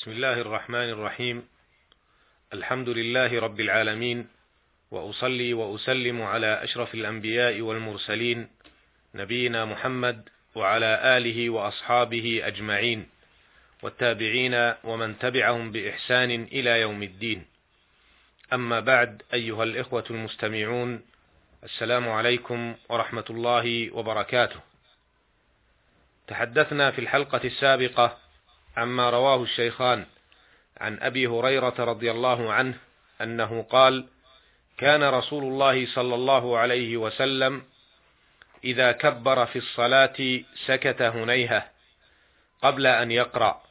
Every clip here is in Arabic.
بسم الله الرحمن الرحيم. الحمد لله رب العالمين وأصلي وأسلم على أشرف الأنبياء والمرسلين نبينا محمد وعلى آله وأصحابه أجمعين والتابعين ومن تبعهم بإحسان إلى يوم الدين. أما بعد أيها الإخوة المستمعون السلام عليكم ورحمة الله وبركاته. تحدثنا في الحلقة السابقة عما رواه الشيخان عن أبي هريرة رضي الله عنه أنه قال كان رسول الله صلى الله عليه وسلم إذا كبر في الصلاة سكت هنيهة قبل أن يقرأ.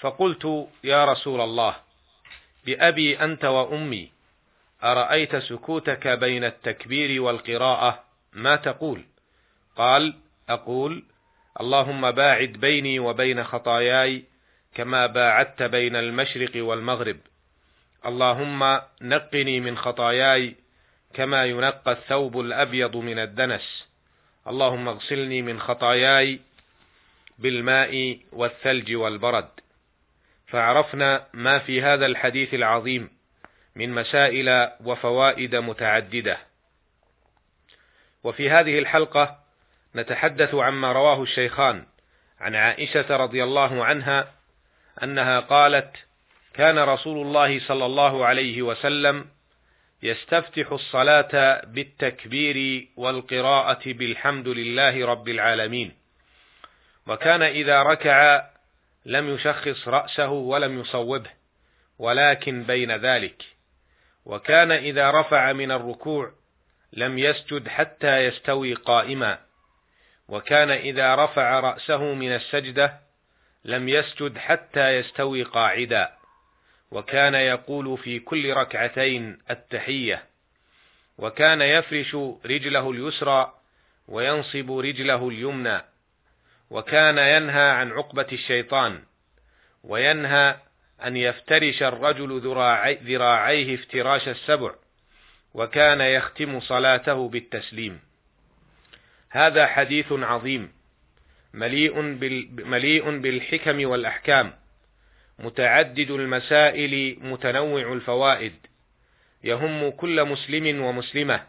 فقلت يا رسول الله بأبي أنت وأمي أرأيت سكوتك بين التكبير والقراءة؟ ما تقول؟ قال أقول اللهم باعد بيني وبين خطاياي كما باعدت بين المشرق والمغرب. اللهم نقني من خطاياي كما ينقى الثوب الأبيض من الدنس. اللهم اغسلني من خطاياي بالماء والثلج والبرد. فعرفنا ما في هذا الحديث العظيم من مسائل وفوائد متعددة. وفي هذه الحلقة نتحدث عما رواه الشيخان عن عائشة رضي الله عنها أنها قالت كان رسول الله صلى الله عليه وسلم يستفتح الصلاة بالتكبير والقراءة بالحمد لله رب العالمين وكان إذا ركع لم يشخص رأسه ولم يصوبه ولكن بين ذلك وكان إذا رفع من الركوع لم يسجد حتى يستوي قائما. وكان إذا رفع رأسه من السجدة لم يسجد حتى يستوي قاعدا وكان يقول في كل ركعتين التحية وكان يفرش رجله اليسرى وينصب رجله اليمنى وكان ينهى عن عقبة الشيطان وينهى أن يفترش الرجل ذراعيه افتراش السبع وكان يختم صلاته بالتسليم. هذا حديث عظيم. مليء مليء بالحكم والأحكام. متعدد المسائل متنوع الفوائد. يهم كل مسلم ومسلمة.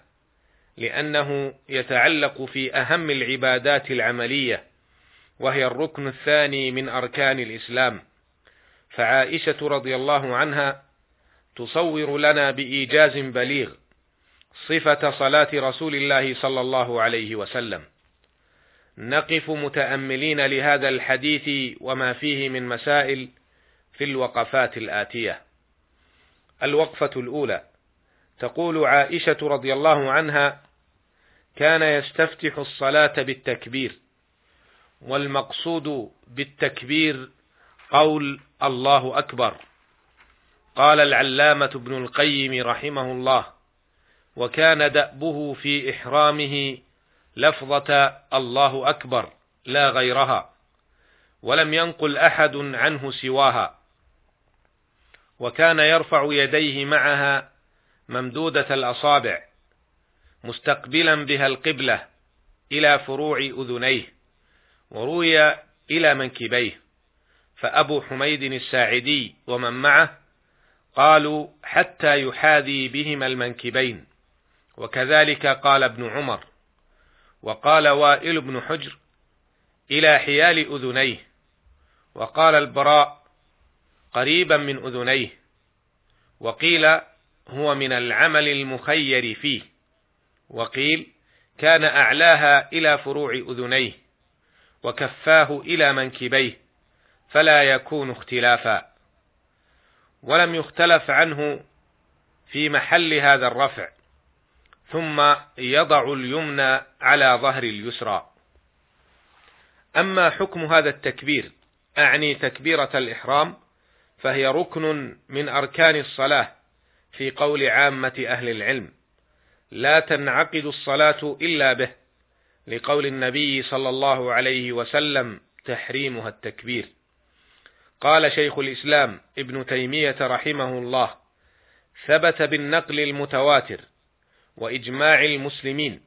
لأنه يتعلق في أهم العبادات العملية وهي الركن الثاني من أركان الإسلام. فعائشة رضي الله عنها تصور لنا بإيجاز بليغ. صفة صلاة رسول الله صلى الله عليه وسلم. نقف متأملين لهذا الحديث وما فيه من مسائل في الوقفات الآتية. الوقفة الأولى تقول عائشة رضي الله عنها كان يستفتح الصلاة بالتكبير والمقصود بالتكبير قول الله أكبر. قال العلامة ابن القيم رحمه الله وكان دأبه في إحرامه لفظة الله أكبر لا غيرها ولم ينقل أحد عنه سواها. وكان يرفع يديه معها ممدودة الأصابع مستقبلا بها القبلة إلى فروع أذنيه وروي إلى منكبيه. فأبو حميد الساعدي ومن معه قالوا حتى يحاذي بهما المنكبين. وكذلك قال ابن عمر وقال وائل بن حجر إلى حيال أذنيه وقال البراء قريبا من أذنيه وقيل هو من العمل المخير فيه وقيل كان أعلاها إلى فروع أذنيه وكفاه إلى منكبيه فلا يكون اختلافا. ولم يختلف عنه في محل هذا الرفع. ثم يضع اليمنى على ظهر اليسرى. أما حكم هذا التكبير أعني تكبيرة الإحرام فهي ركن من أركان الصلاة في قول عامة أهل العلم لا تنعقد الصلاة إلا به لقول النبي صلى الله عليه وسلم تحريمها التكبير. قال شيخ الإسلام ابن تيمية رحمه الله ثبت بالنقل المتواتر وإجماع المسلمين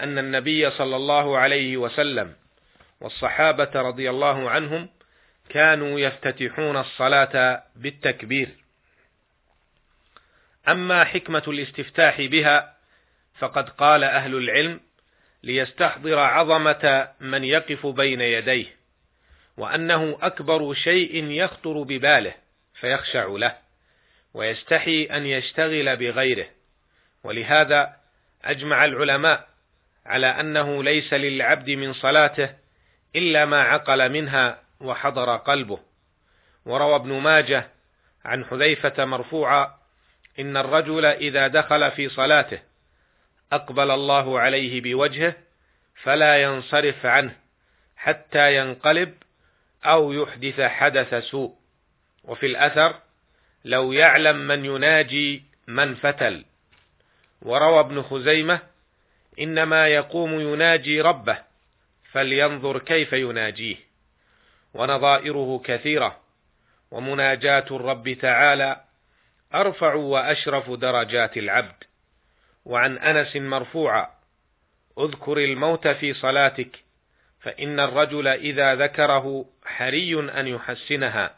أن النبي صلى الله عليه وسلم والصحابة رضي الله عنهم كانوا يفتتحون الصلاة بالتكبير. أما حكمة الاستفتاح بها فقد قال أهل العلم ليستحضر عظمة من يقف بين يديه وأنه أكبر شيء يخطر بباله فيخشع له ويستحي أن يشتغل بغيره. ولهذا أجمع العلماء على أنه ليس للعبد من صلاته إلا ما عقل منها وحضر قلبه. وروى ابن ماجه عن حذيفة مرفوعا إن الرجل إذا دخل في صلاته أقبل الله عليه بوجهه فلا ينصرف عنه حتى ينقلب أو يحدث حدث سوء. وفي الأثر لو يعلم من يناجي من فتل. وروى ابن خزيمة إنما يقوم يناجي ربه فلينظر كيف يناجيه ونظائره كثيرة ومناجاة الرب تعالى أرفع وأشرف درجات العبد وعن أنس مرفوعا اذكر الموت في صلاتك فإن الرجل إذا ذكره حري أن يحسنها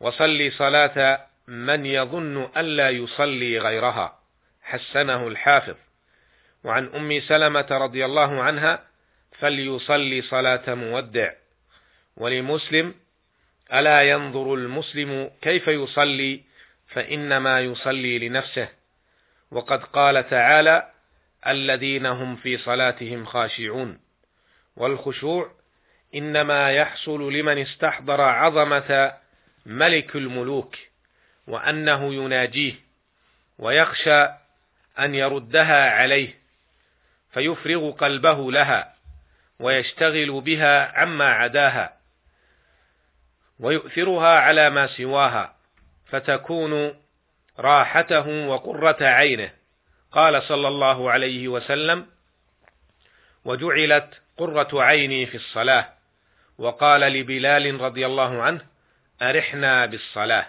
وصلي صلاة من يظن ألا يصلي غيرها حسنه الحافظ. وعن أم سلمة رضي الله عنها فليصلي صلاة مودع. ولمسلم ألا ينظر المسلم كيف يصلي فإنما يصلي لنفسه. وقد قال تعالى الذين هم في صلاتهم خاشعون. والخشوع إنما يحصل لمن استحضر عظمة ملك الملوك وأنه يناجيه ويخشى أن يردها عليه فيفرغ قلبه لها ويشتغل بها عما عداها ويؤثرها على ما سواها فتكون راحته وقرة عينه. قال صلى الله عليه وسلم وجعلت قرة عيني في الصلاة. وقال لبلال رضي الله عنه أرحنا بالصلاة.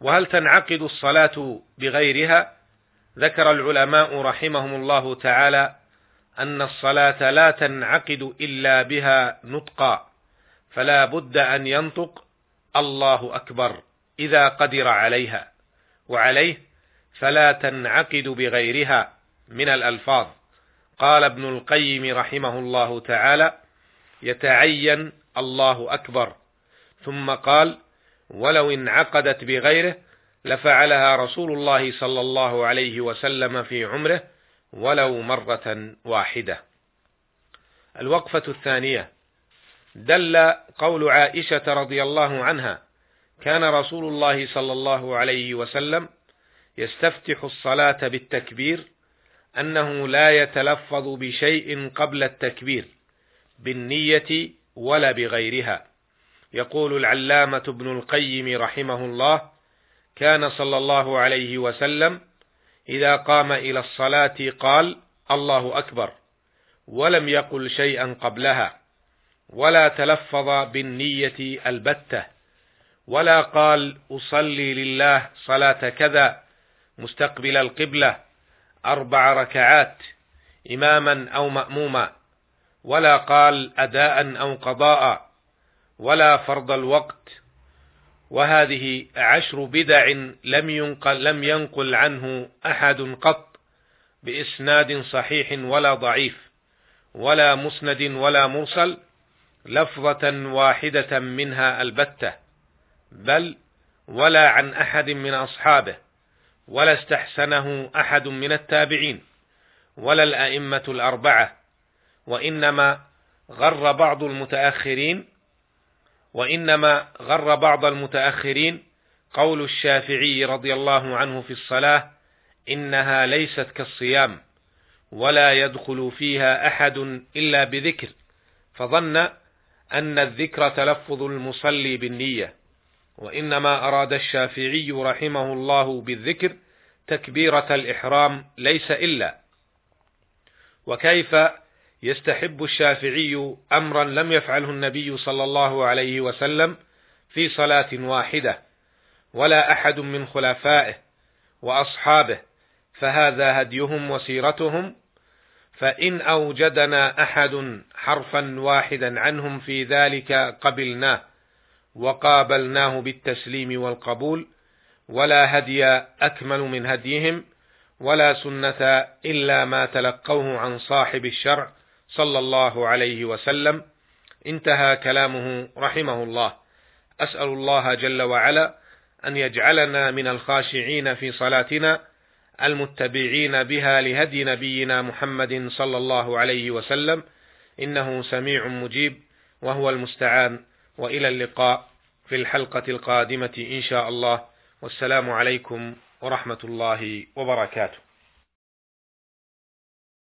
وهل تنعقد الصلاة بغيرها؟ ذكر العلماء رحمهم الله تعالى أن الصلاة لا تنعقد إلا بها نطقا فلا بد أن ينطق الله أكبر إذا قدر عليها وعليه فلا تنعقد بغيرها من الألفاظ. قال ابن القيم رحمه الله تعالى يتعين الله أكبر ثم قال ولو انعقدت بغيره لفعلها رسول الله صلى الله عليه وسلم في عمره ولو مرة واحدة. الوقفة الثانية دل قول عائشة رضي الله عنها: كان رسول الله صلى الله عليه وسلم يستفتح الصلاة بالتكبير أنه لا يتلفظ بشيء قبل التكبير بالنية ولا بغيرها. يقول العلامة ابن القيم رحمه الله: كان صلى الله عليه وسلم إذا قام إلى الصلاة قال: الله أكبر، ولم يقل شيئا قبلها، ولا تلفظ بالنية البتة، ولا قال: أصلي لله صلاة كذا مستقبل القبلة أربع ركعات إماما أو مأموما، ولا قال أداء أو قضاء، ولا فرض الوقت، وهذه عشر بدع لم ينقل, لم ينقل عنه أحد قط بإسناد صحيح ولا ضعيف ولا مسند ولا مرسل لفظة واحدة منها البتة بل ولا عن أحد من أصحابه ولا استحسنه أحد من التابعين ولا الأئمة الأربعة وإنما غر بعض المتأخرين وإنما غر بعض المتأخرين قول الشافعي رضي الله عنه في الصلاة إنها ليست كالصيام ولا يدخل فيها أحد إلا بذكر فظن أن الذكر تلفظ المصلي بالنية وإنما أراد الشافعي رحمه الله بالذكر تكبيرة الإحرام ليس إلا. وكيف يستحب الشافعي أمرا لم يفعله النبي صلى الله عليه وسلم في صلاة واحدة ولا أحد من خلفائه وأصحابه فهذا هديهم وسيرتهم فإن أوجدنا أحد حرفا واحدا عنهم في ذلك قبلناه وقابلناه بالتسليم والقبول ولا هدي أكمل من هديهم ولا سنة إلا ما تلقوه عن صاحب الشرع صلى الله عليه وسلم. انتهى كلامه رحمه الله. أسأل الله جل وعلا أن يجعلنا من الخاشعين في صلاتنا المتبعين بها لهدي نبينا محمد صلى الله عليه وسلم. إنه سميع مجيب وهو المستعان. وإلى اللقاء في الحلقة القادمة إن شاء الله. والسلام عليكم ورحمة الله وبركاته.